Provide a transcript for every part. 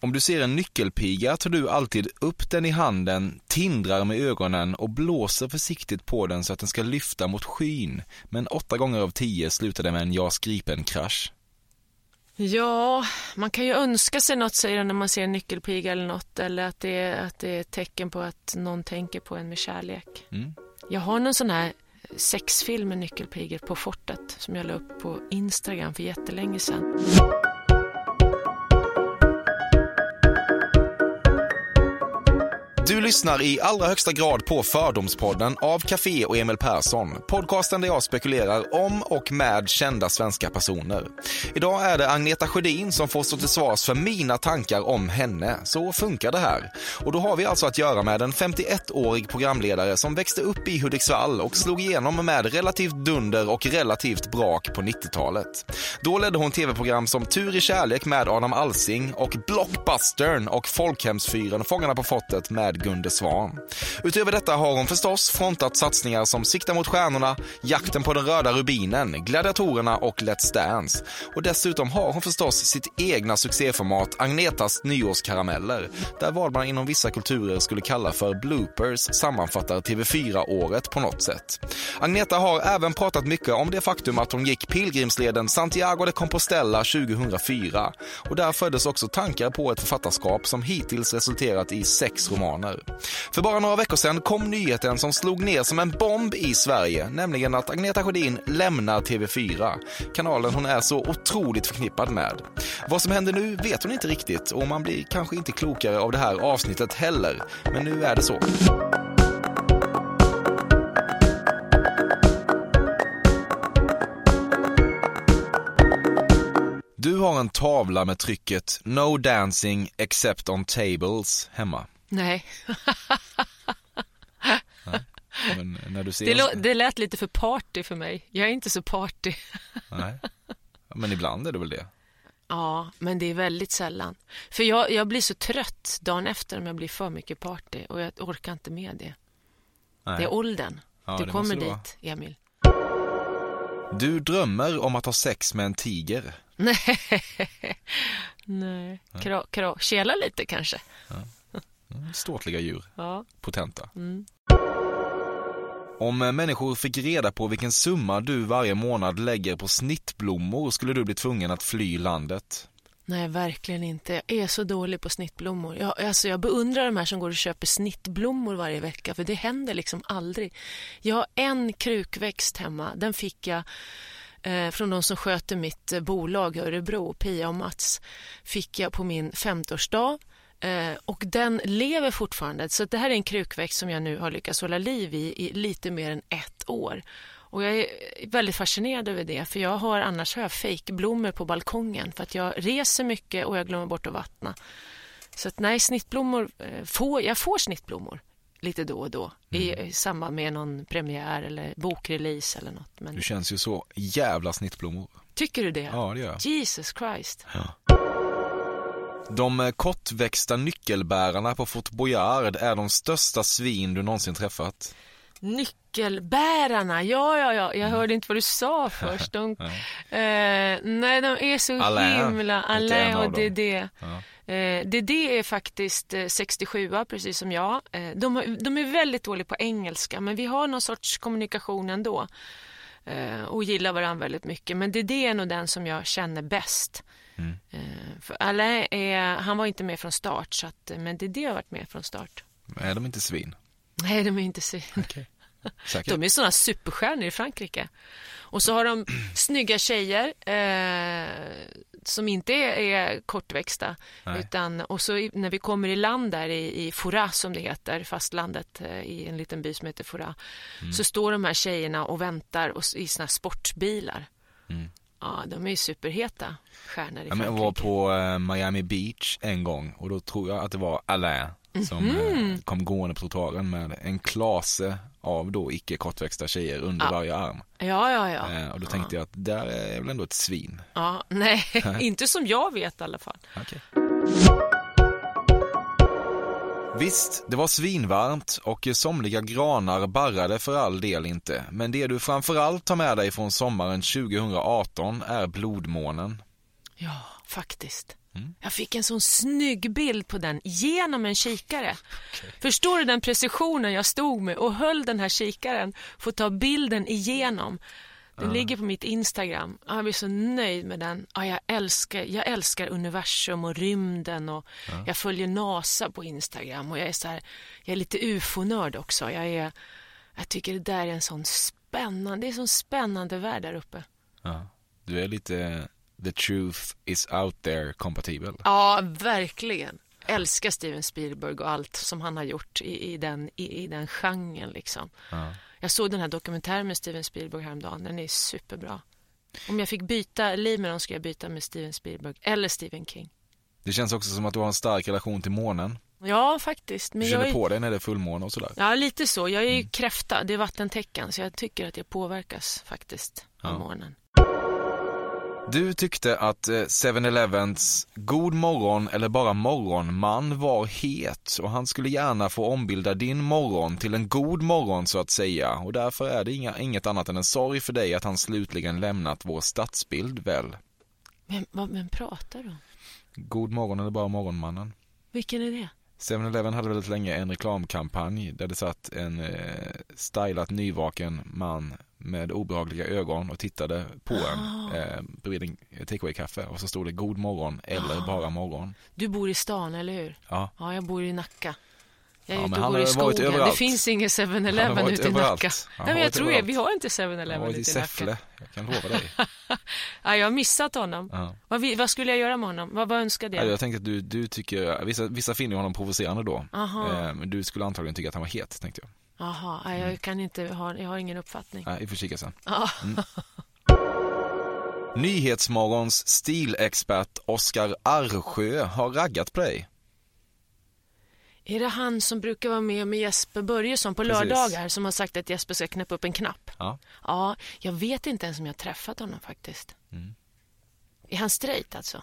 Om du ser en nyckelpiga tar du alltid upp den i handen, tindrar med ögonen och blåser försiktigt på den så att den ska lyfta mot skyn. Men åtta gånger av tio slutar det med en JAS Gripen-krasch. Ja, man kan ju önska sig något säger när man ser en nyckelpiga eller något eller att det, är, att det är ett tecken på att någon tänker på en med kärlek. Mm. Jag har någon sån här sexfilm med nyckelpigor på fortet som jag la upp på Instagram för jättelänge sedan. Du lyssnar i allra högsta grad på Fördomspodden av Café och Emil Persson. Podcasten där jag spekulerar om och med kända svenska personer. Idag är det Agneta Sjödin som får stå till svars för mina tankar om henne. Så funkar det här. Och då har vi alltså att göra med en 51-årig programledare som växte upp i Hudiksvall och slog igenom med relativt dunder och relativt brak på 90-talet. Då ledde hon tv-program som Tur i kärlek med Adam Alsing och Blockbustern och Folkhemsfyren Fångarna på fortet med Gunde Svan. Utöver detta har hon förstås frontat satsningar som Sikta mot stjärnorna, Jakten på den röda rubinen, Gladiatorerna och Let's Dance. Och dessutom har hon förstås sitt egna succéformat Agnetas nyårskarameller, där vad man inom vissa kulturer skulle kalla för bloopers sammanfattar TV4-året på något sätt. Agneta har även pratat mycket om det faktum att hon gick pilgrimsleden Santiago de Compostela 2004 och där föddes också tankar på ett författarskap som hittills resulterat i sex romaner. För bara några veckor sedan kom nyheten som slog ner som en bomb i Sverige, nämligen att Agneta Sjödin lämnar TV4, kanalen hon är så otroligt förknippad med. Vad som händer nu vet hon inte riktigt och man blir kanske inte klokare av det här avsnittet heller, men nu är det så. Du har en tavla med trycket “No dancing except on tables” hemma. Nej, Men när du ser det, lå- det lät lite för party för mig. Jag är inte så party. Nej. Men ibland är det väl det. Ja, men det är väldigt sällan. För jag, jag blir så trött dagen efter om jag blir för mycket party och jag orkar inte med det. Nej. Det är åldern. Ja, du kommer dit, Emil. Du drömmer om att ha sex med en tiger. Nej, nej. Kra, kra. Kela lite kanske. Mm, Ståtliga djur, Ja. potenta. Mm. Om eh, människor fick reda på vilken summa du varje månad lägger på snittblommor skulle du bli tvungen att fly landet. Nej, verkligen inte. Jag är så dålig på snittblommor. Jag, alltså, jag beundrar de här som går och köper snittblommor varje vecka, för det händer liksom aldrig. Jag har en krukväxt hemma. Den fick jag eh, från de som sköter mitt eh, bolag i Örebro, Pia och Mats, fick jag på min 50-årsdag. Eh, och den lever fortfarande. Så det här är en krukväxt som jag nu har lyckats hålla liv i i lite mer än ett år. Och jag är väldigt fascinerad över det, för jag har annars har jag fejkblommor på balkongen för att jag reser mycket och jag glömmer bort att vattna. Så att nej, snittblommor, eh, får, jag får snittblommor lite då och då i, i samband med någon premiär eller bokrelease eller något. Men Du känns ju så jävla snittblommor. tycker du det? Ja, det gör jag. Jesus Christ. De kortväxta nyckelbärarna på Fort Boyard är de största svin du någonsin träffat. Nyckelbärarna, ja, ja, ja, Mm. jag hörde inte vad du sa först. De, eh, nej, de är så Alain himla... Alain och. DD. Ja. Eh, DD är faktiskt eh, 67 precis som jag. Eh, de, de är väldigt dåliga på engelska, men vi har någon sorts kommunikation ändå. Eh, och gillar varandra väldigt mycket. Men DD är nog den som jag känner bäst. Mm. Eh, för Alain är, han var inte med från start, så att, eh, men DD har varit med från start. Är de inte svin? Nej, de är inte så... Säkert. De är såna superstjärnor i Frankrike. Och så har de snygga tjejer eh, som inte är, är kortväxta. Utan, och så i, när vi kommer i land där i, i Fora som det heter, fastlandet eh, i en liten by som heter Fora, Mm. så står de här tjejerna och väntar och, i såna här sportbilar. Mm. Ja, de är ju superheta stjärnor i Ja, men jag var på eh, Miami Beach en gång och då tror jag att det var Alain som eh, kom gående på trottoaren med en klase av då icke kortväxta tjejer under Ja. varje arm. Ja, ja, ja. Eh, och då tänkte jag att där är väl ändå ett svin. ja nej, inte som jag vet i alla fall. Okej. Visst, det var svinvarmt och somliga granar barrade för all del inte. Men det du framförallt tar med dig från sommaren 2018 är blodmånen. Ja, faktiskt. Mm. Jag fick en sån snygg bild på den genom en kikare. Förstår du den precisionen jag stod med och höll den här kikaren för att ta bilden igenom. Den ligger på mitt Instagram. Ja, Jag blir så nöjd med den. Ja, jag, älskar, jag älskar universum och rymden och jag följer NASA på Instagram och jag är, så här, jag är lite ufo-nörd också. Jag, är, jag tycker det där är en sån spännande, det är en sån spännande värld där uppe. Ja. Du är lite the truth is out there kompatibel. Ja, verkligen. Älskar Steven Spielberg och allt som han har gjort i, i, den, i, i den genren. Liksom. Ja. Jag såg den här dokumentären med Steven Spielberg häromdagen. Den är superbra. Om jag fick byta liv med någon skulle jag byta med Steven Spielberg eller Stephen King. Det känns också som att du har en stark relation till månen. Ja, faktiskt. Du Men känner jag är, på dig när det är fullmåne och sådär. Ja, lite så. Jag är ju kräfta, det är vattentecken, så jag tycker att jag påverkas faktiskt av Ja. månen. Du tyckte att eh, 7-Elevens God morgon eller bara morgonman var het och han skulle gärna få ombilda din morgon till en god morgon så att säga och därför är det inga, inget annat än en sorg för dig att han slutligen lämnat vår stadsbild väl. Men vad, vem pratar du om? God morgon eller bara morgonmannen. Vilken är det? 7-Eleven hade väldigt länge en reklamkampanj där det satt en eh, stylat nyvaken man med obehagliga ögon och tittade på en eh, bredvid en takeaway-kaffe och så stod det god morgon eller bara morgon. Du bor i stan, eller hur? Ja, Ja, jag bor i Nacka. Jag är Ja, ute och går i skogen. Det finns ingen Han har 7-Eleven varit ute i överallt. Nacka. Han Nej, men jag tror överallt. Vi har inte han har 7-Eleven varit i ute i Nacka. Säffle, jag kan lova dig. Ja, jag har missat honom. Ja. Vad, vad skulle jag göra med honom? Vad, vad önskade Ja, jag? Jag tänkte att du, du tycker, vissa, vissa finner honom provocerande då. Aha. Eh, Men du skulle antagligen tycka att han var het, tänkte jag. Jaha, nej, Mm. jag kan inte ha, jag har ingen uppfattning. Nej, vi får kika sen. Ja. Nyhetsmorgons stilexpert Oskar Arsjö har raggat på dig. Är det han som brukar vara med med Jesper Börjesson på Precis. lördagar som har sagt att Jesper ska knäppa upp en knapp? Ja. Ja, jag vet inte ens om jag har träffat honom faktiskt. Mm. Är han straight alltså?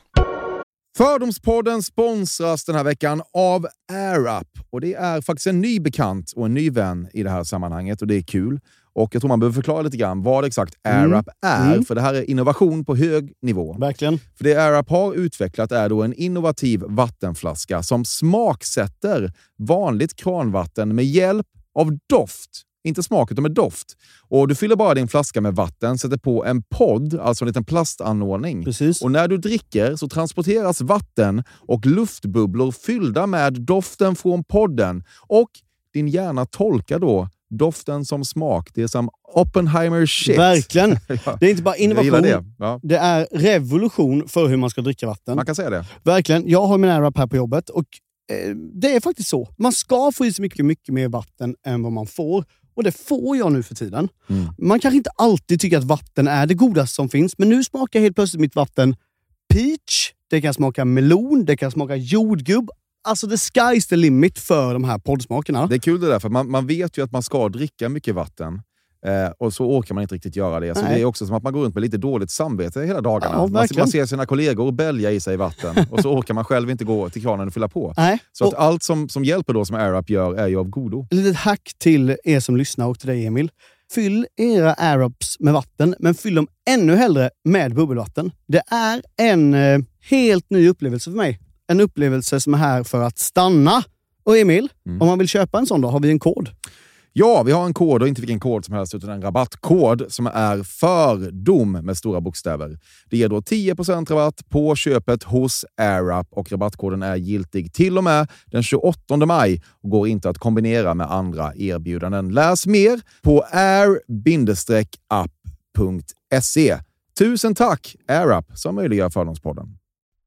Fördomspodden sponsras den här veckan av AirUp. Och det är faktiskt en ny bekant och en ny vän i det här sammanhanget och det är kul. Och jag tror man behöver förklara lite grann vad exakt AirUp är, Mm. för det här är innovation på hög nivå. Verkligen. För det AirUp har utvecklat är då en innovativ vattenflaska som smaksätter vanligt kranvatten med hjälp av doft. Inte smak, utan med doft. Och Du fyller bara din flaska med vatten, sätter på en podd, alltså en liten plastanordning. Precis. Och när du dricker så transporteras vatten och luftbubblor fyllda med doften från podden. Och din hjärna tolkar då doften som smak. Det är som Oppenheimer shit. Verkligen. Ja, Det är inte bara innovation. det. Ja, Det är revolution för hur man ska dricka vatten. man kan säga det. Verkligen. Jag har min AirUp här på jobbet och eh, det är faktiskt så. Man ska få i sig mycket, mycket mer vatten än vad man får. Och det får jag nu för tiden. Mm. Man kanske inte alltid tycker att vatten är det godaste som finns, men nu smakar helt plötsligt mitt vatten peach, det kan smaka melon, det kan smaka jordgubb. Alltså the sky's the limit för de här poddsmakerna. Det är kul det där, för man, man vet ju att man ska dricka mycket vatten. Eh, och så orkar man inte riktigt göra det. Så det är också som att man går runt med lite dåligt samvete hela dagarna. Ja, man, man ser sina kollegor bälja i sig vatten och så orkar man själv inte gå till kranen och fylla på. Nej. Så att Och allt som, som hjälper då, som AirUp gör, är ju av godo. ett litet hack till er som lyssnar och till dig Emil. Fyll era AirUps med vatten, men fyll dem ännu hellre med bubbelvatten. Det är en eh, helt ny upplevelse för mig. En upplevelse som är här för att stanna. Och Emil, Mm. om man vill köpa en sån då, har vi en kod. Ja, vi har en kod och inte vilken kod som helst utan en rabattkod som är FÖRDOM med stora bokstäver. Det ger då 10% rabatt på köpet hos AirUp och rabattkoden är giltig till och med den 28 maj och går inte att kombinera med andra erbjudanden. Läs mer på air-app.se. Tusen tack AirUp som möjliggör Fördomspodden.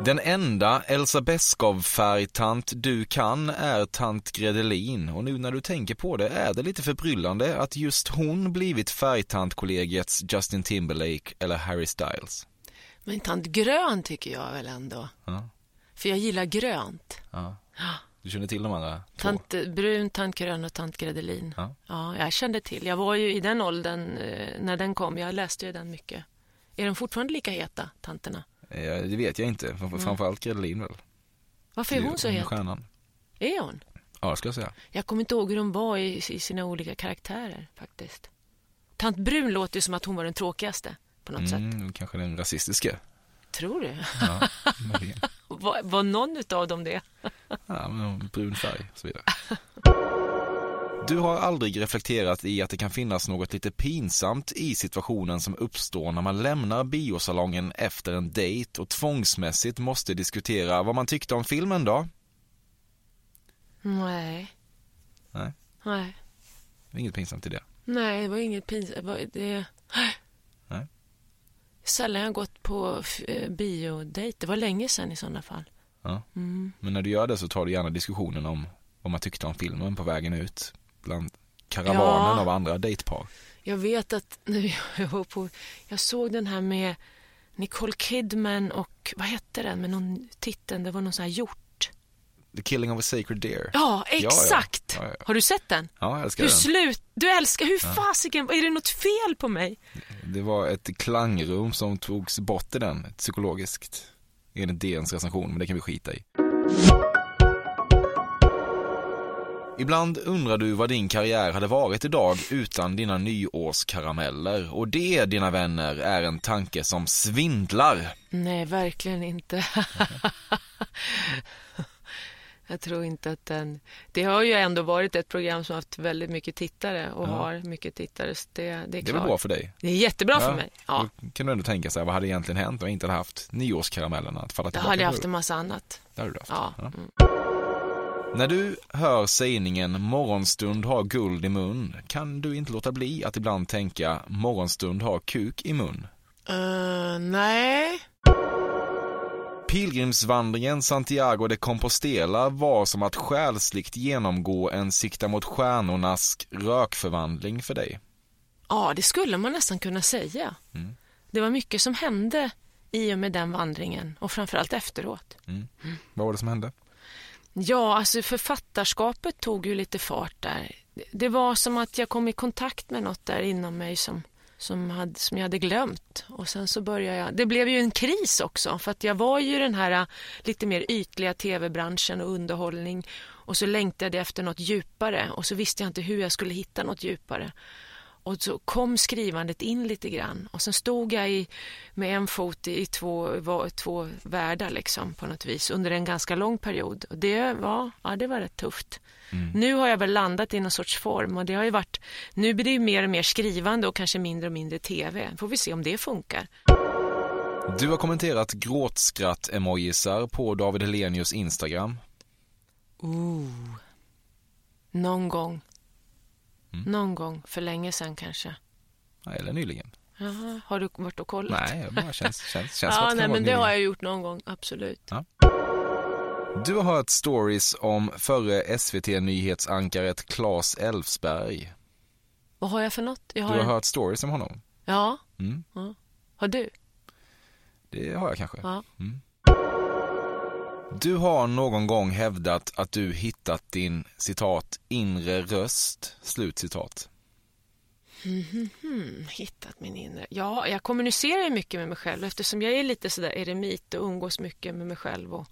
Den enda Elsa Beskow-färgtant du kan är tant Gredelin och nu när du tänker på det är det lite förbryllande att just hon blivit färgtantkollegiets Justin Timberlake eller Harry Styles. Men tant grön tycker jag väl ändå. Ja. För jag gillar grönt. Ja. Du känner till de andra två? Tant brun, tant grön och tant Gredelin. Ja. ja, jag kände till. Jag var ju i den åldern eh, när den kom. Jag läste ju den mycket. Är de fortfarande lika heta, tanterna? Ja, det vet jag inte. Framför- Framförallt Gredelin väl? Varför är hon så het? Stjärnan. Är hon? Ja, det ska jag säga. Jag kommer inte ihåg hur de var i, i sina olika karaktärer faktiskt. Tant Brun låter ju som att hon var den tråkigaste på något sätt. Mm, kanske den rasistiska. Tror du? Ja. Var, var någon utav dem det? Ja, men brun färg och så vidare. Du har aldrig reflekterat i att det kan finnas något lite pinsamt i situationen som uppstår när man lämnar biosalongen efter en dejt och tvångsmässigt måste diskutera vad man tyckte om filmen då? Nej. Nej. Nej. Det är inget pinsamt i det. Nej, det var inget pinsamt. Det... var-. Nej. Sällan jag gått på eh, biodejt. Det var länge sedan i sådana fall. Ja. Mm. Men när du gör det så tar du gärna diskussionen om vad man tyckte om filmen på vägen ut bland karavanen Ja. av andra dejtpar. Jag vet att när jag var på... Jag såg den här med Nicole Kidman och vad hette den med någon titeln? Det var någon sån här hjort. The Killing of a Sacred Deer. Ja, ja. exakt! Ja, ja. Har du sett den? Ja, jag älskar Hur den. slut... Du älskar... Hur fasiken... Är det något fel på mig? Det var ett klangrum som togs bort i den, psykologiskt. Enligt DNs recension, men det kan vi skita i. Ibland undrar du vad din karriär hade varit idag utan dina nyårskarameller. Och det, dina vänner, är en tanke som svindlar. Nej, verkligen inte. Jag tror inte att den... Det har ju ändå varit ett program som haft väldigt mycket tittare och Ja. har mycket tittare. Så det, det är Det är klart. väl bra för dig? Det är jättebra Ja, för mig. Ja, Då kan du ändå tänka sig, vad hade egentligen hänt om jag inte hade haft nyårskaramellerna att falla då tillbaka hade jag haft en massa annat. Det hade du haft. Ja. Mm. När du hör sägningen morgonstund har guld i mun kan du inte låta bli att ibland tänka morgonstund har kuk i mun. Eh, nej. Pilgrimsvandringen Santiago de Compostela var som att själsligt genomgå en sikta mot stjärnornas rökförvandling för dig. Ja, det skulle man nästan kunna säga. Mm. Det var mycket som hände i och med den vandringen och framförallt efteråt. Vad var det som hände? Ja, alltså författarskapet tog ju lite fart där. Det var som att jag kom i kontakt med något där inom mig som, som, hade, som jag hade glömt. Och sen så började jag... Det blev ju en kris också för att jag var ju den här äh, lite mer ytliga tv-branschen och underhållning och så längtade jag efter något djupare och så visste jag inte hur jag skulle hitta något djupare. Och så kom skrivandet in lite grann och sen stod jag i, med en fot i två, två världar liksom på något vis under en ganska lång period. Och det var, ja, det var rätt tufft. Mm. Nu har jag väl landat i någon sorts form och det har ju varit, nu blir det mer och mer skrivande och kanske mindre och mindre tv. Får vi se om det funkar. Du har kommenterat gråtskratt-emojisar på David Helenius Instagram. Ooh. Någon gång. Mm. Någon gång, för länge sedan kanske. eller nyligen. Jaha, har du varit och kollat? Nej, bara känns, känns, känns ja, nej, men det har jag gjort någon gång, absolut. Ja. Du har hört stories om förre SVT-nyhetsankaret Claes Elfsberg. Vad har jag för något? Jag har... Du har hört stories om honom? Ja. Mm. ja. Har du? Det har jag kanske. Ja. Mm. Du har någon gång hävdat att du hittat din citat inre röst, slutcitat. Mm, mm, mm. Hittat min inre... Ja, jag kommunicerar mycket med mig själv eftersom jag är lite sådär eremit och umgås mycket med mig själv och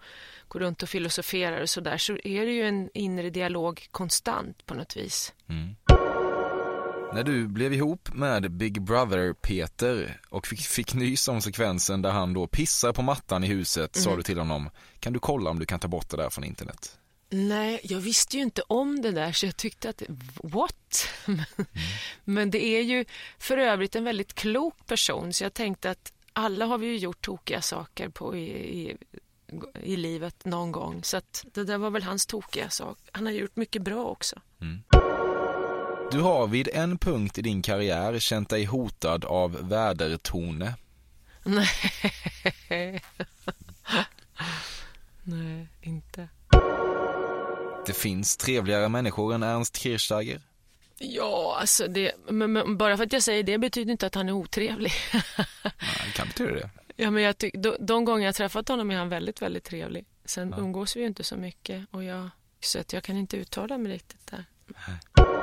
går runt och filosoferar och sådär så är det ju en inre dialog konstant på något vis. Mm. När du blev ihop med Big Brother Peter och fick, fick nys om sekvensen där han då pissar på mattan i huset mm. sa du till honom, kan du kolla om du kan ta bort det där från internet? Nej, jag visste ju inte om det där så jag tyckte att, what? mm. Men det är ju för övrigt en väldigt klok person så jag tänkte att alla har vi ju gjort tokiga saker på i, i, i livet någon gång så att det där var väl hans tokiga sak. Han har gjort mycket bra också. Mm. Du har vid en punkt i din karriär känt dig hotad av vädertone. Nej. Nej, inte. Det finns trevligare människor än Ernst Kirchsteiger. Ja, alltså det, men, men, bara för att jag säger det betyder inte att han är otrevlig. Nej, det kan betyda det. Ja, men jag tyck, de, de gånger jag träffat honom är han väldigt, väldigt trevlig. Sen ja. umgås vi ju inte så mycket och jag, så att jag kan inte uttala mig riktigt där. Nej.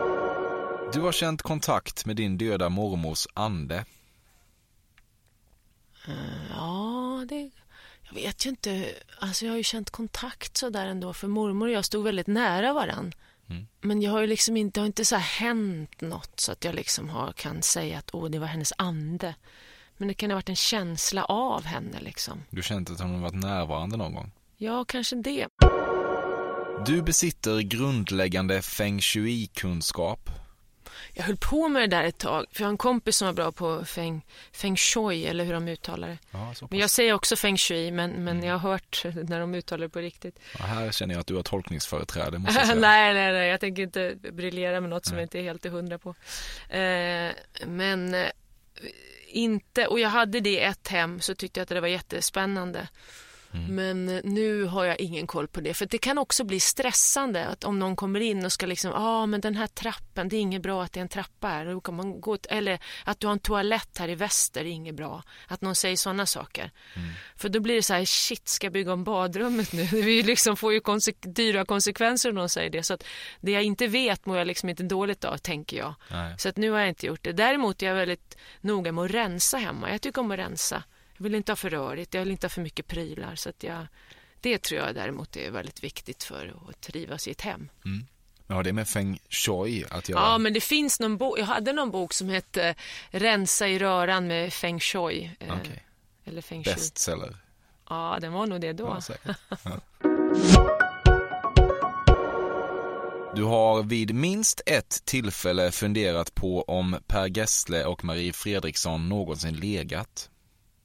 Du har känt kontakt med din döda mormors ande. Uh, ja, det... Jag vet ju inte. Alltså jag har ju känt kontakt så där ändå. För mormor och jag stod väldigt nära varann. Mm. Men jag har ju liksom inte, det har inte så hänt något så att jag liksom har, kan säga att åh, det var hennes ande. Men det kan ha varit en känsla av henne liksom. Du känt att hon har varit närvarande någon gång? Ja, kanske det. Du besitter grundläggande feng shui-kunskap jag höll på med det där ett tag, för jag har en kompis som var bra på feng, feng shui, eller hur de uttalar det. Ja, men jag säger också feng shui, men, men mm. jag har hört när de uttalar det på riktigt. Ja, här känner jag att du har tolkningsföreträde, måste jag säga. nej, nej, nej, jag tänker inte briljera med något nej. som jag inte är helt hundra på. Eh, men eh, inte, och jag hade det i ett hem, så tyckte jag att det var jättespännande. Mm. Men eh, nu har jag ingen koll på det. För det kan också bli stressande att om någon kommer in och ska liksom, ja ah, men den här trappen, det är inget bra att det är en trappa här. Kan man gå, eller att du har en toalett här i väster, det är inget bra. Att någon säger sådana saker. Mm. För då blir det så här, shit, ska jag bygga om badrummet nu? Vi liksom får ju konse dyra konsekvenser om någon säger det. Så att det jag inte vet mår jag liksom inte dåligt av, tänker jag. Nej. Så att nu har jag inte gjort det. Däremot är jag väldigt noga med att rensa hemma. Jag tycker om att rensa. Jag vill inte ha för rörigt, jag vill inte ha för mycket prylar. Så att jag, det tror jag däremot är väldigt viktigt för att trivas i ett hem. Mm. Ja, det är med feng shui att göra. Ja, men det finns någon bok. Jag hade någon bok som hette Rensa i röran med feng shui. Eh, okay. Eller feng shui. Bestseller. Ja, den var nog det då. Ja, ja. Du har vid minst ett tillfälle funderat på om Per Gessle och Marie Fredriksson någonsin legat.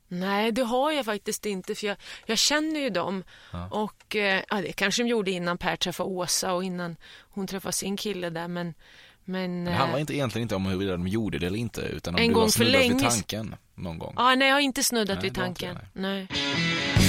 Nej, det har jag faktiskt inte för jag, jag känner ju dem. Ja. Och eh, ja, det kanske de gjorde innan Per träffade Åsa och innan hon träffade sin kille där men men, det handlar eh, inte, egentligen inte om huruvida de gjorde det eller inte utan om en du gång har snuddat vid tanken någon gång. Ah, nej, jag har inte snuddat nej, vid tanken. nej. nej.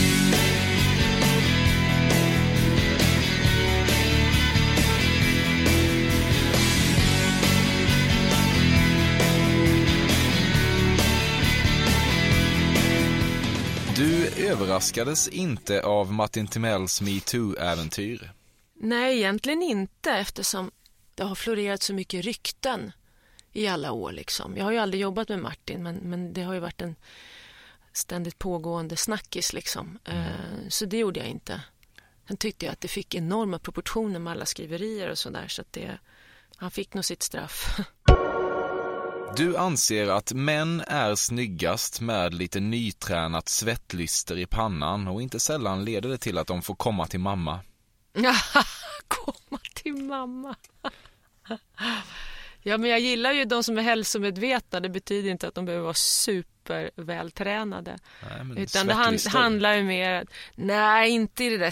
Överraskades inte av Martin Timells metoo-äventyr? Nej, egentligen inte eftersom det har florerat så mycket rykten i alla år. Liksom. Jag har ju aldrig jobbat med Martin men, men det har ju varit en ständigt pågående snackis. Liksom. Eh, så det gjorde jag inte. Sen tyckte jag att det fick enorma proportioner med alla skriverier och sådär så att det, han fick nog sitt straff. Du anser att män är snyggast med lite nytränat svettlyster i pannan och inte sällan leder det till att de får komma till mamma. Komma till mamma. Ja, men jag gillar ju de som är hälsomedvetna. Det betyder inte att de behöver vara supervältränade. Nej, Utan det hand, handlar ju mer... Nej, inte i det där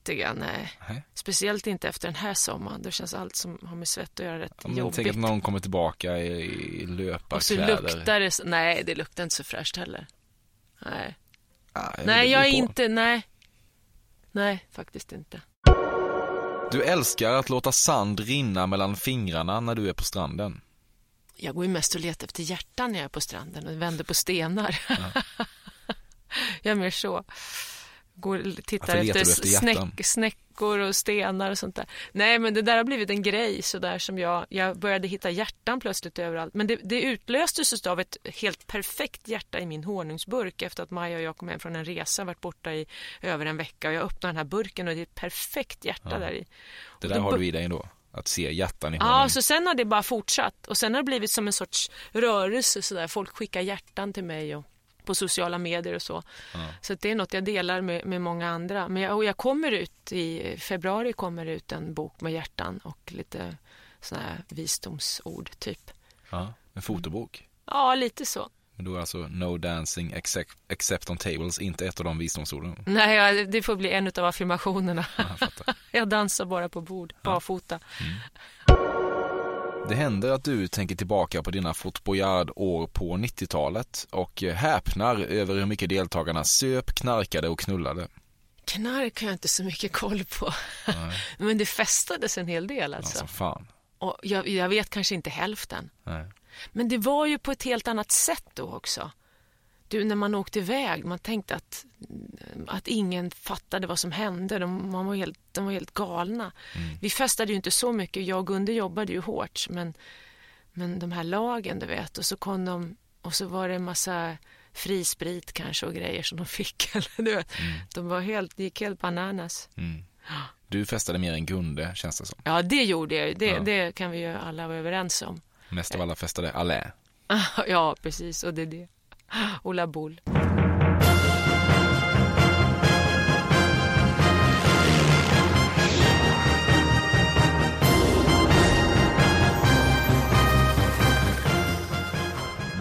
svettiga. Nej. Nej. Speciellt inte efter den här sommaren. Då känns allt som har med svett att göra rätt man jobbigt. tänker att någon kommer tillbaka i, i Och så löparkläder. luktar det... Nej, det luktar inte så fräscht heller. Nej, Ja, det nej jag är på. inte... Nej. Nej, faktiskt inte. Du älskar att låta sand rinna mellan fingrarna när du är på stranden. Jag går ju mest och letar efter hjärtan när jag är på stranden och vänder på stenar. jag är mer så. Går tittar efter, efter snäck, snäckor och stenar och sånt där. Nej, men det där har blivit en grej så där som jag, jag började hitta hjärtan plötsligt överallt. Men det, det utlöstes av ett helt perfekt hjärta i min honungsburk efter att Maja och jag kom hem från en resa, varit borta i över en vecka och jag öppnade den här burken och det är ett perfekt hjärta där i. Det där har du i dig ändå. Att se hjärtan i Ja, honung. så sen har det bara fortsatt och sen har det blivit som en sorts rörelse sådär. Folk skickar hjärtan till mig och på sociala medier och så. Så att det är något jag delar med, med många andra. Men jag, och jag kommer ut i februari kommer ut en bok med hjärtan och lite sådana här visdomsord typ. Ja, en fotobok. Ja, lite så. Men då är alltså no dancing except, except on tables inte ett av de visdomsorden. Nej, ja, det får bli en av affirmationerna. Ja, jag. Jag dansar bara på bord, barfota. Det händer att du tänker tillbaka på dina Fort Boyard-år på 90-talet och häpnar över hur mycket deltagarna söp, knarkade och knullade. Knark har jag inte så mycket koll på. Men det festades en hel del alltså. Alltså fan. Och jag, jag vet kanske inte hälften. Nej. Men det var ju på ett helt annat sätt då också. Du, när man åkte iväg, man tänkte att, att ingen fattade vad som hände. De, man var helt, de var helt galna. Vi festade ju inte så mycket. Jag och Gunde jobbade ju hårt. Men, men de här lagen, du vet. Och så kom de och så var det en massa frisprit kanske och grejer som de fick. Eller, du vet. De var helt, gick helt bananas. Mm. Du festade mer än Gunde, känns det som. Ja, det gjorde jag. Det, Ja. det kan vi ju alla vara överens om. Mest av alla festade Alain. ja, precis. Och det är det. Ola Bull.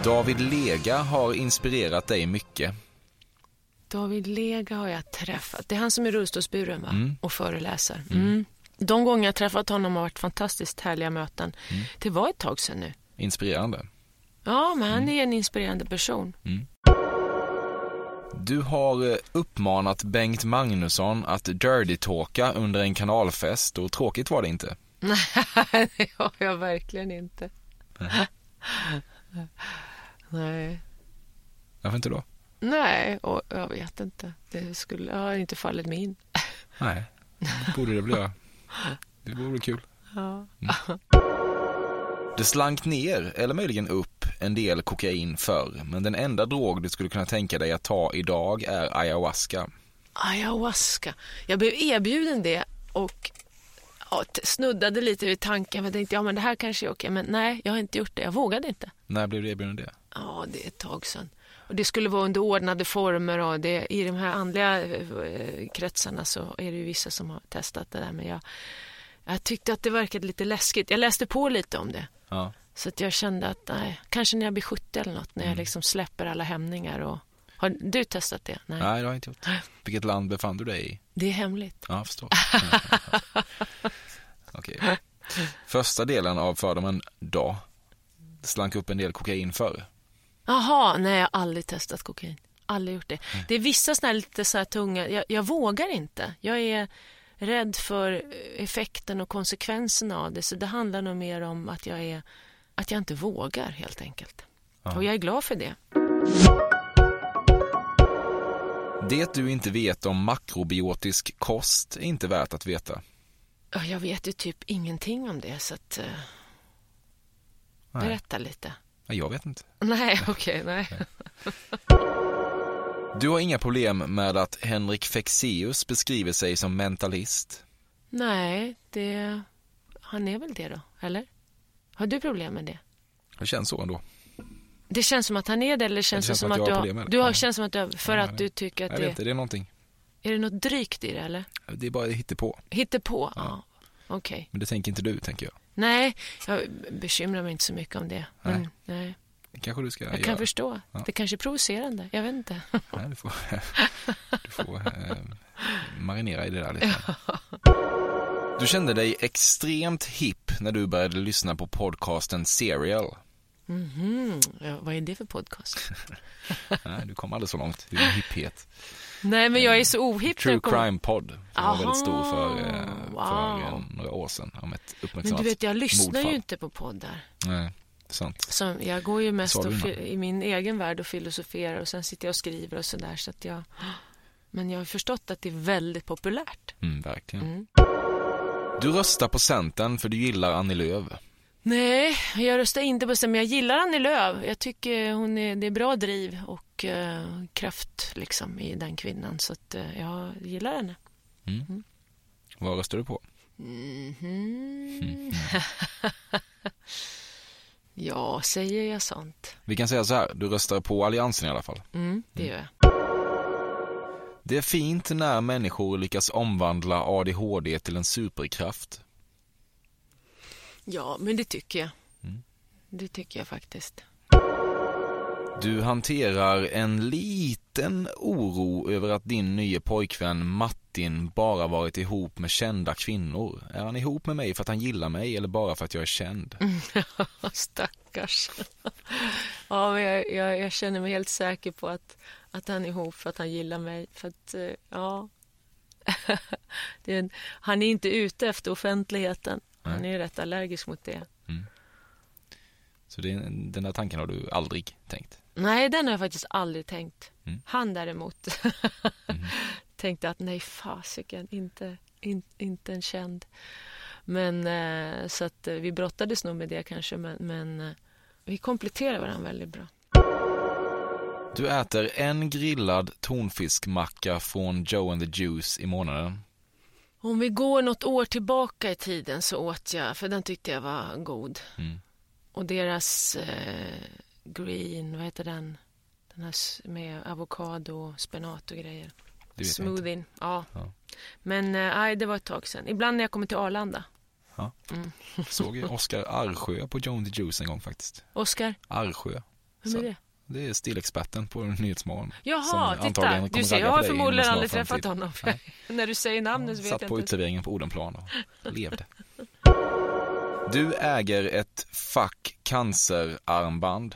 David Lega har inspirerat dig mycket. David Lega har jag träffat. Det är han som är rullstolsburen va? Mm. och föreläser. Mm. De gånger jag träffat honom har varit fantastiskt härliga möten. Mm. Det var ett tag sedan nu. Inspirerande. Ja, men Mm. han är en inspirerande person. Du har eh, uppmanat Bengt Magnusson att dirty-talka under en kanalfest och tråkigt var det inte. Nej, det har jag verkligen inte. Nej. Varför inte då? Nej, och jag vet inte. Det skulle ja, inte fallit mig in. Nej, det borde det göra. Det vore kul. Ja. Det slank ner, eller möjligen upp, en del kokain förr, men den enda drog du skulle kunna tänka dig att ta idag är ayahuasca. Ayahuasca. Jag blev erbjuden det och ja, snuddade lite vid tanken. Jag tänkte, ja men det här kanske är okej. Men nej, jag har inte gjort det. Jag vågade inte. När blev du erbjuden det? Ja, det är ett tag sedan. Och det skulle vara under ordnade former och det, i de här andliga eh, kretsarna så är det ju vissa som har testat det där. Men jag, jag tyckte att det verkade lite läskigt. Jag läste på lite om det. Ja. Så att jag kände att nej, kanske när jag blir 70 eller något, när jag liksom släpper alla hämningar. Och, har du testat det? Nej. Nej, det har jag inte gjort. Vilket land befann du dig i? Det är hemligt. Ja, jag förstår. Okej. Första delen av fördomen då. Slank upp en del kokain förr. Jaha, nej jag har aldrig testat kokain. Aldrig gjort det. Det är vissa här lite så här tunga, jag, jag vågar inte. Jag är rädd för effekten och konsekvenserna av det. Så det handlar nog mer om att jag är, att jag inte vågar helt enkelt. Och jag är glad för det. Det du inte vet om makrobiotisk kost är inte värt att veta. Ja, Jag vet ju typ ingenting om det så att... eh, Nej. Berätta lite. Ja, Jag vet inte. Nej, okej, nej. Du har inga problem med att Henrik Fexeus beskriver sig som mentalist? Nej, det... Han är väl det då, eller? Har du problem med det? Det känns så ändå. Det känns som att han är det eller känns det, känns som som att, att du jag har. Du har, Ja. känns som att du har, för Ja, att jag du tycker att Jag det... vet inte, det är någonting. Är det något drygt i det eller? Det är bara hittepå. Hittepå? Ja. Okej. Men det tänker inte du, tänker jag. Nej, jag bekymrar mig inte så mycket om det. Men, nej. Kanske du ska Jag göra. kan förstå. Ja. Det kanske är provocerande. Jag vet inte. Nej, du får, du får eh, marinera i det där lite. Du kände dig extremt hipp när du började lyssna på podcasten Serial. Mhm. Ja, vad är det för podcast? Nej, du kom aldrig så långt i din hipphet. Nej, men jag är så ohipp när True kommer- Crime Podd. Som var väldigt stor för, eh, för eh, wow. några år sedan. Om ett Men uppmärksammat du vet, jag lyssnar mordfall. ju inte på poddar. Nej, sant. Som, jag går ju mest i min egen värld och filosoferar och sen sitter jag och skriver och sådär. Så att jag... Men jag har förstått att det är väldigt populärt. Mm, verkligen. Mm. Du röstar på Centern för du gillar Annie Lööf. Nej, jag röstar inte på Sten, men jag gillar Annie Lööf. Jag tycker hon är, det är bra driv och eh, kraft liksom i den kvinnan. Så att eh, jag gillar henne. Vad röstar du på? Mhm. ja, säger jag sånt? Vi kan säga så här, du röstar på Alliansen i alla fall. Mm, det gör jag. Det är fint när människor lyckas omvandla ADHD till en superkraft. Ja, men det tycker jag. Mm. Det tycker jag faktiskt. Du hanterar en liten oro över att din nya pojkvän Martin bara varit ihop med kända kvinnor. Är han ihop med mig för att han gillar mig eller bara för att jag är känd? Stackars. ja, men jag, jag, jag känner mig helt säker på att, att han är ihop för att han gillar mig. För att, eh, ja. är en, han är inte ute efter offentligheten. Han är rätt allergisk mot det. Så det, den där tanken har du aldrig tänkt? Nej, den har jag faktiskt aldrig tänkt. Mm. Han däremot tänkte att nej, fasiken, inte, in, inte en känd. Men eh, så att eh, vi brottades nog med det kanske, men, men eh, vi kompletterar varandra väldigt bra. Du äter en grillad tonfiskmacka från Joe and the Juice i månaden. Om vi går något år tillbaka i tiden så åt jag, för den tyckte jag var god. Mm. Och deras eh, green, vad heter den? Den här med avokado, spenat och grejer. Smoothien, ja. Ja. Men eh, nej, det var ett tag sedan. Ibland när jag kommer till Arlanda. Såg ju Oskar Arsjö på Joe and the Juice en gång faktiskt. Oskar, Arsjö. vem är det? Det är stilexperten på Nyhetsmorgon. Jaha, titta. Du ser, jag på har förmodligen aldrig framtid. träffat honom. När du säger namnet så vet Satt jag på inte. uteserveringen på Odenplan och levde. Du äger ett fack cancerarmband.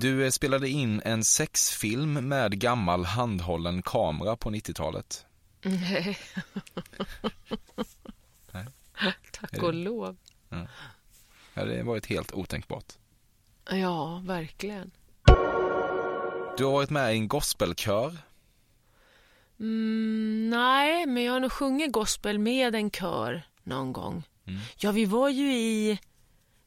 Du eh, spelade in en sexfilm med gammal handhållen kamera på 90-talet. Nej. Nej. Tack och det- lov. Ja, det var ett helt otänkbart. Ja, verkligen. Du har varit med i en gospelkör. Mm, nej, men jag har nog sjungit gospel med en kör någon gång. Ja, vi var ju i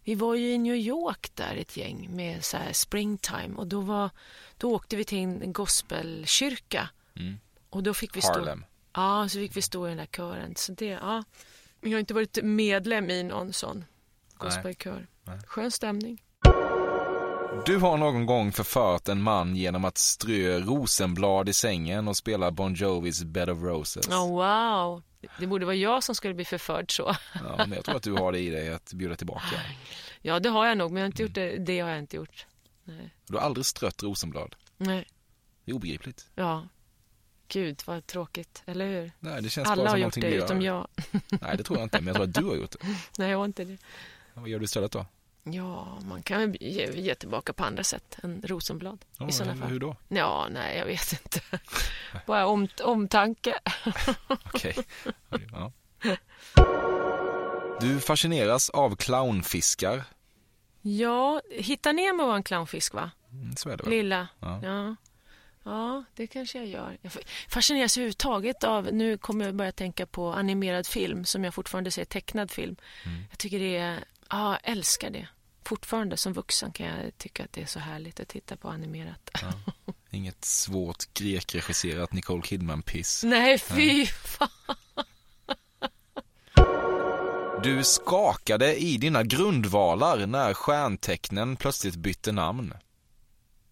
vi var ju i New York där ett gäng med så springtime och då, var, då åkte vi till en gospelkyrka. Mm. Och då fick vi stå, Harlem. Ja, så fick vi stå i den där kören. Så det, ja. Jag har inte varit medlem i någon sån gospelkör. Skön stämning. Du har någon gång förfört en man genom att strö rosenblad i sängen och spela Bon Jovis Bed of Roses. Oh, wow, det borde vara jag som skulle bli förförd så. Ja, men jag tror att du har det i dig att bjuda tillbaka. Ja, det har jag nog, men jag har inte gjort det. Det har jag inte gjort. Nej. Du har aldrig strött rosenblad. Nej. Det är obegripligt. Ja. Gud, vad tråkigt, eller hur? Nej, det känns Alla bara har som gjort någonting det, utom jag. Nej, det tror jag inte, men jag tror att du har gjort det. Nej, jag har inte det. Vad gör du istället då? Ja, man kan ge, ge tillbaka på andra sätt än rosenblad Ja, i sådana fall. Hur då? Ja, nej, jag vet inte. Bara om, omtanke. Okej. Ja. Du fascineras av clownfiskar. Ja, Hitta Nemo var en clownfisk, va? Mm, Så är det väl? Lilla. Ja. Ja. ja, det kanske jag gör. Jag fascineras överhuvudtaget av... Nu kommer jag börja tänka på animerad film som jag fortfarande ser tecknad film. Mm. Jag tycker det är... Ja, jag älskar det. Fortfarande som vuxen kan jag tycka att det är så härligt att titta på animerat. Inget svårt grekregisserat Nicole Kidman-piss. Nej, fy fan. Du skakade i dina grundvalar när stjärntecknen plötsligt bytte namn.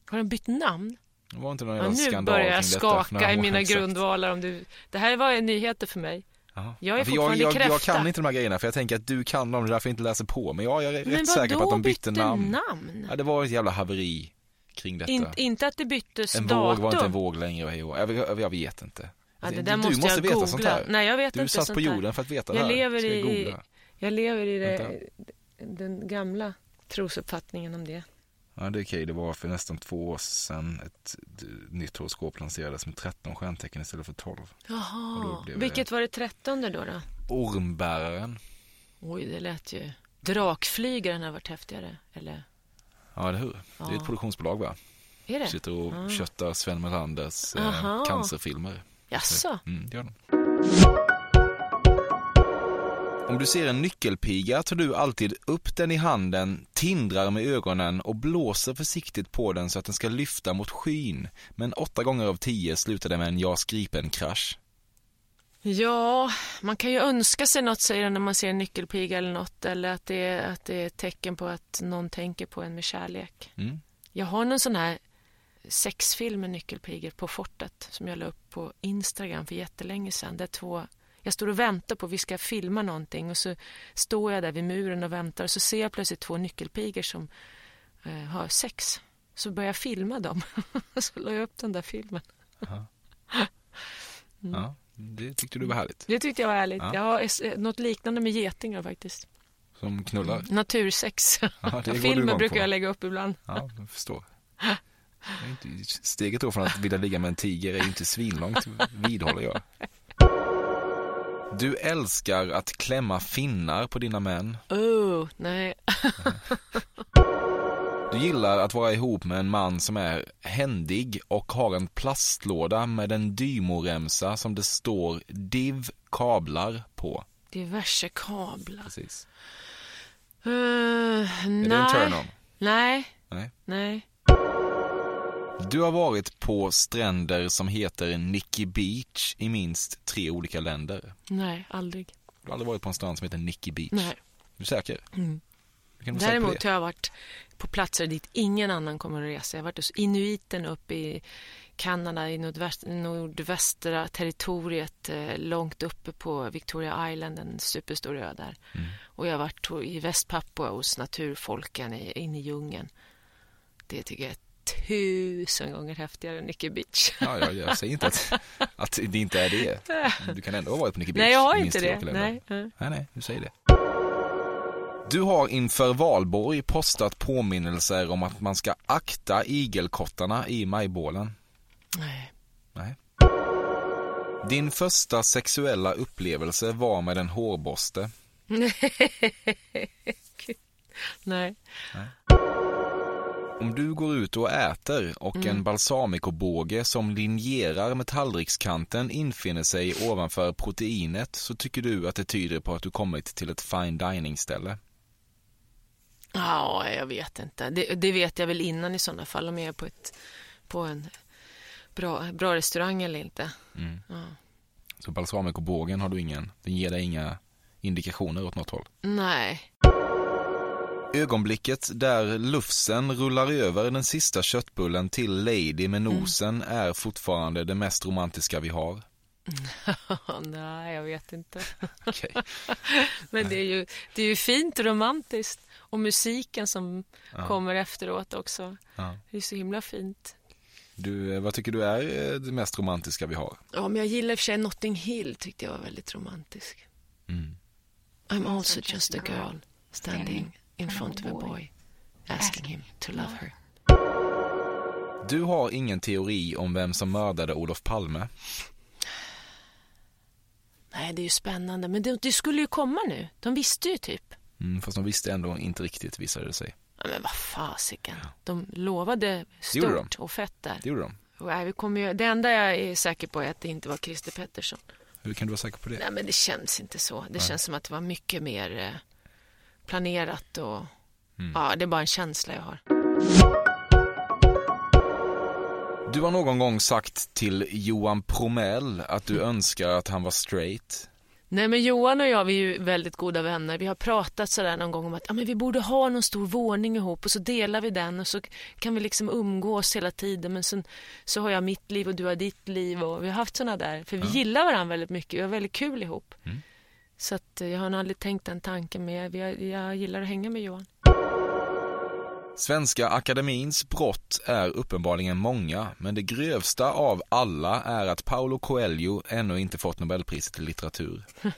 Har de bytt namn? Det var inte någon Ja, nu börjar jag skaka i mina grundvalar. Om du... Det här var nyheter för mig. Ja. Jag är fortfarande jag, jag, jag kan inte de här grejerna för jag tänker att du kan dem, det är därför jag inte läser på. Men jag är Men rätt säker på att de bytte, namn. namn? Ja, det var ett jävla haveri kring detta. In, inte att det byttes en datum? våg var inte en våg längre. hej och- Jag, jag, jag vet inte. Ja, det Du- där du måste måste veta googla. sånt här. Nej, jag vet Du inte satt på här. jorden för att veta Jag det här. lever i-? Jag lever i det, den gamla trosuppfattningen om det. Ja, det är okej. Det var för nästan två år sedan ett nytt horoskop lanserades med 13 stjärntecken istället för 12. Och då Jaha. det- Vilket var det trettonde då, då? Ormbäraren. Oj, det lät ju... Drakflygaren har varit häftigare, eller? Ja, eller hur? Det är ett Ja. produktionsbolag va? Är det? Sitter och Ah. köttar Sven Melanders eh, cancerfilmer. Jaså? Mm, det gör de. Om du ser en nyckelpiga tar du alltid upp den i handen, tindrar med ögonen och blåser försiktigt på den så att den ska lyfta mot skyn. Men åtta gånger av tio slutar det med en JAS Gripen-krasch. Ja, man kan ju önska sig något, säger när man ser en nyckelpiga eller något. Eller att det, är, att det är ett tecken på att någon tänker på en med kärlek. Mm. Jag har någon sån här sexfilm med nyckelpigor på fortet som jag la upp på Instagram för jättelänge sedan. Där två, jag står och väntar på att vi ska filma någonting och så står jag där vid muren och väntar och så ser jag plötsligt två nyckelpigor som eh, har sex. Så börjar jag filma dem. så la jag upp den där filmen. Ja, det tyckte du var härligt. Det tyckte jag var härligt. Ja. Jag har es- något liknande med getingar faktiskt. Som knullar. Natursex. Ja, Filmer brukar på. jag lägga upp ibland. Ja, jag förstår. Steget då från att vilja ligga med en tiger är ju inte svinlångt, vidhåller jag. Du älskar att klämma finnar på dina män. Oh, nej. Du gillar att vara ihop med en man som är händig och har en plastlåda med en Dymo-remsa som det står DIV kablar på. Diverse kablar. Precis. Uh, Är nej. det en turn-on? Nej. Nej. Nej. Du har varit på stränder som heter Nikki Beach i minst tre olika länder. Nej, aldrig. Du har aldrig varit på en strand som heter Nikki Beach? Nej. Är du säker? Mm. Du kan vara säker på Däremot det. har jag varit på platser dit ingen annan kommer att resa. Jag har varit hos inuiten uppe i Kanada, i nordväst, nordvästra territoriet, eh, långt uppe på Victoria Island, en superstor ö där. Mm. Och jag har varit i Västpapua hos naturfolken inne i djungeln. Det tycker jag är tusen gånger häftigare än Nikki Beach. Ja, ja, jag säger inte att, att det inte är det. Du kan ändå ha varit på Nikki Beach. Nej, jag har inte det. Nej. nej. Nej, nej, du säger det. Du har inför valborg postat påminnelser om att man ska akta igelkottarna i majbålen. nej. Nej. Din första sexuella upplevelse var med en hårborste. nej. Om du går ut och äter och Mm. en balsamicobåge som linjerar med tallrikskanten infinner sig ovanför proteinet så tycker du att det tyder på att du kommit till ett fine dining ställe. Ja, jag vet inte. Det, det vet jag väl innan i sådana fall om jag är på, ett, på en bra, bra restaurang eller inte. Mm. Ja. Så balsamicobågen har du ingen, den ger dig inga indikationer åt något håll. Nej. Ögonblicket där lufsen rullar över den sista köttbullen till Lady med nosen är fortfarande det mest romantiska vi har. Nej, jag vet inte. Men det är, ju, det är ju fint och romantiskt. Och musiken som kommer efteråt också. Ja. Det är så himla fint. Du, eh, vad tycker du är eh, det mest romantiska vi har? Ja, men jag gillar i och för sig Notting Hill tyckte jag var väldigt romantisk. Mm. I'm also just a girl standing in front of a boy asking him to love her. Du har ingen teori om vem som mördade Olof Palme. Nej, det är ju spännande. Men det, det skulle ju komma nu. De visste ju typ. Mm, fast de visste ändå inte riktigt visade det sig. Ja, men vad fasiken. De lovade gjorde de. stort och fett där. Det gjorde de. Nej, vi kommer ju, det enda jag är säker på är att det inte var Christer Pettersson. Hur kan du vara säker på det? Nej, men det känns inte så. Det känns som att det var mycket mer eh, planerat och ja, det är bara en känsla jag har. Du har någon gång sagt till Johan Promell att du önskar att han var straight. Nej, men Johan och jag vi är ju väldigt goda vänner. Vi har pratat sådär någon gång om att ja, men vi borde ha någon stor våning ihop och så delar vi den och så kan vi liksom umgås hela tiden. Men sen så har jag mitt liv och du har ditt liv och vi har haft sådana där. För vi gillar varandra väldigt mycket. Vi har väldigt kul ihop. Så att eh, jag har nog aldrig tänkt den tanken men jag, jag, gillar att hänga med Johan. Svenska akademins brott är uppenbarligen många, men det grövsta av alla är att Paulo Coelho ännu inte fått Nobelpriset i litteratur.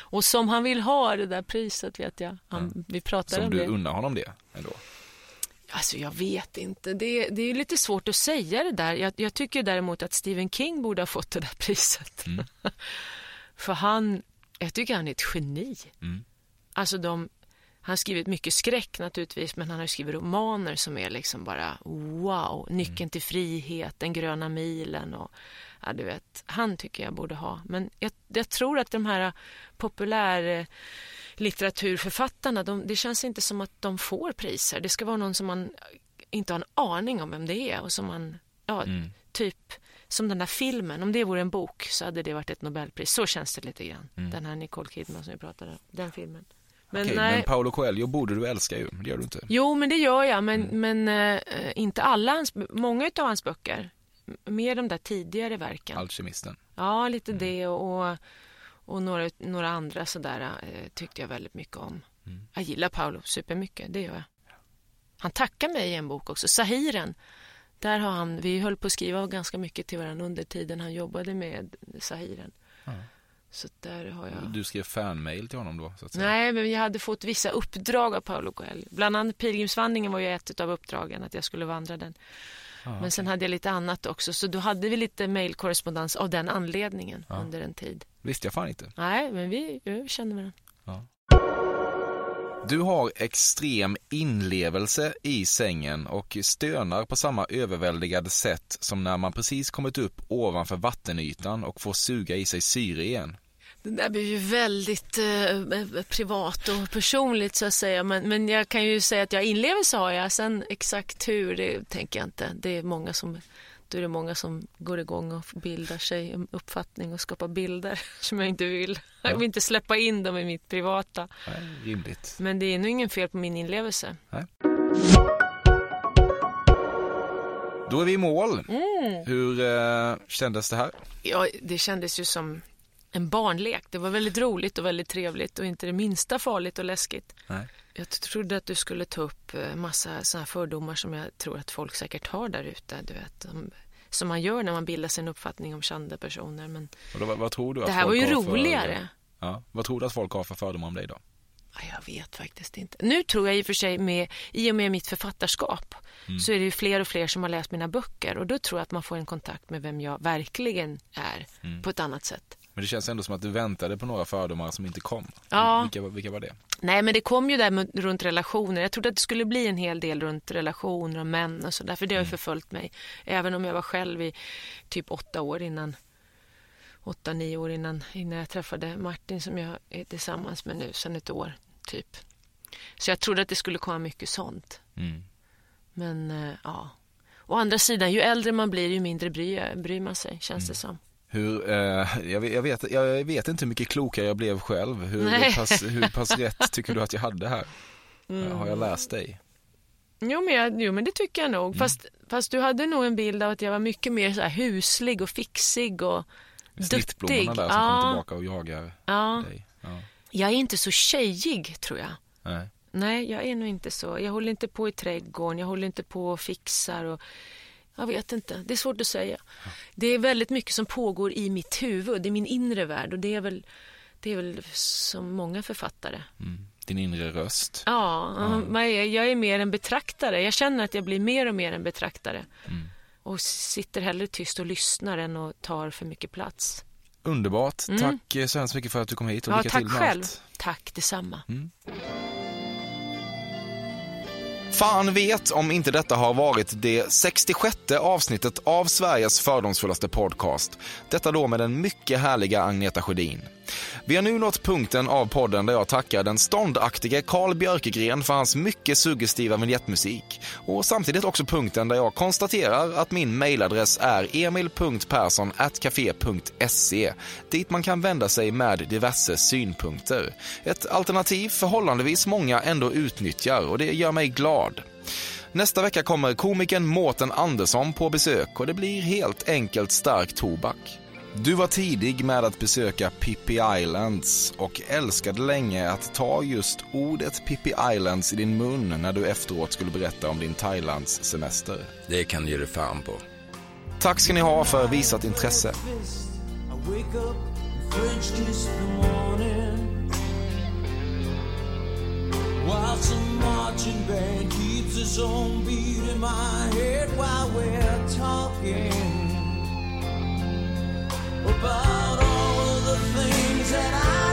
Och som han vill ha det där priset vet jag. Han, Vi pratar Som om du det. unnar honom det ändå. Alltså jag vet inte. Det, det är lite svårt att säga det där. Jag, jag tycker däremot att Stephen King borde ha fått det där priset. För han, jag tycker han är ett geni. Mm. Alltså de, han har skrivit mycket skräck naturligtvis, men han har skrivit romaner som är liksom bara wow. Nyckeln till frihet, Den gröna milen och ja, du vet, han tycker jag borde ha. Men jag, jag tror att de här populär eh, litteraturförfattarna, de, det känns inte som att de får priser. Det ska vara någon som man inte har en aning om vem det är och som man, ja, typ som den där filmen, om det vore en bok så hade det varit ett Nobelpris. Så känns det lite grann. Den här Nicole Kidman som vi pratade om, den filmen. Men Okej, men Paulo Coelho borde du älska ju, det gör du inte. jo men det gör jag, men, men eh, inte alla hans, många av hans böcker. Mer de där tidigare verken. Alkemisten. Ja, lite det och, och några, några andra sådär eh, tyckte jag väldigt mycket om. Jag gillar Paolo supermycket, det gör jag. Han tackar mig i en bok också, Sahiren. Där har han, vi höll på att skriva ganska mycket till varandra under tiden han jobbade med Sahiren. Så där har jag... Du skrev fanmail till honom då. Nej, men jag hade fått vissa uppdrag av Paolo Coelho. Bland annat Pilgrimsvandringen var ju ett av uppdragen, att jag skulle vandra den. men sen hade jag lite annat också, så då hade vi lite mejlkorrespondens av den anledningen under en tid. Visste jag fan inte. Nej, men vi, vi känner varandra. Du har extrem inlevelse i sängen och stönar på samma överväldigade sätt som när man precis kommit upp ovanför vattenytan och får suga i sig syre igen. Det där blir ju väldigt eh, eh, privat och personligt så att säga. Men, men jag kan ju säga att jag inlevelse har jag. Sen exakt hur, det tänker jag inte. Det är många som, då är det många som går igång och bildar sig en uppfattning och skapar bilder som jag inte vill. Jag vill inte släppa in dem i mitt privata. Nej, rimligt. Men det är nog ingen fel på min inlevelse. Då är vi i mål. Mm. Hur eh, kändes det här? Ja, det kändes ju som en barnlek. Det var väldigt roligt och väldigt trevligt och inte det minsta farligt och läskigt. Nej. Jag trodde att du skulle ta upp eh, massa här fördomar som jag tror att folk säkert har där ute. Du vet, om- som man gör när man bildar sig en uppfattning om kända personer. Men då, vad, vad tror du att det här var ju har för- roligare. Ja, vad tror du att folk har för fördomar om dig då? Ja, Jag vet faktiskt inte. Nu tror jag i och för sig med, i och med mitt författarskap så är det ju fler och fler som har läst mina böcker och då tror jag att man får en kontakt med vem jag verkligen är på ett annat sätt. Men det känns ändå som att du väntade på några fördomar som inte kom. Ja. Vilka, vilka var det? Nej, men det kom ju där med, runt relationer. Jag trodde att det skulle bli en hel del runt relationer och män och så där, för det har ju förföljt mig. Även om jag var själv i typ åtta år innan, åtta, nio år innan, innan jag träffade Martin som jag är tillsammans med nu sedan ett år, typ. Så jag trodde att det skulle komma mycket sånt. Mm. Men eh, ja. Å andra sidan, ju äldre man blir, ju mindre bryr, bryr man sig, känns det som. Hur, eh, jag, vet, jag, vet, jag vet inte hur mycket klokare jag blev själv. Hur Nej. pass, hur pass rätt tycker du att jag hade här? Mm. Har jag läst dig? Jo men, jag, jo, men det tycker jag nog. Mm. Fast, fast du hade nog en bild av att jag var mycket mer så här huslig och fixig och duktig. Snittblommorna där som kommer tillbaka och jagar ja. dig. Ja. Jag är inte så tjejig tror jag. Nej. Nej, jag är nog inte så. Jag håller inte på i trädgården, jag håller inte på och fixar och jag vet inte, det är svårt att säga. Det är väldigt mycket som pågår i mitt huvud, är min inre värld och det är väl, det är väl som många författare. Mm. Din inre röst. Ja, men jag är mer en betraktare. Jag känner att jag blir mer och mer en betraktare. Mm. Och sitter hellre tyst och lyssnar än och tar för mycket plats. Underbart. Mm. Tack eh, så hemskt mycket för att du kom hit och Ja, lycka tack till med själv. allt. Tack detsamma. Fan vet om inte detta har varit det 66 avsnittet av Sveriges fördomsfullaste podcast. Detta då med den mycket härliga Agneta Sjödin. Vi har nu nått punkten av podden där jag tackar den ståndaktige Carl Björkegren för hans mycket suggestiva vignettmusik. Och samtidigt också punkten där jag konstaterar att min mailadress är emil.perssonatcafe.se dit man kan vända sig med diverse synpunkter. Ett alternativ förhållandevis många ändå utnyttjar och det gör mig glad. Nästa vecka kommer komikern Mårten Andersson på besök och det blir helt enkelt stark tobak. Du var tidig med att besöka Pippi Islands och älskade länge att ta just ordet Pippi Islands i din mun när du efteråt skulle berätta om din Thailands semester. Det kan du ge dig fan på. Tack ska ni ha för visat intresse. While some marching band keeps its own beat in my head while we're talking about all of the things that I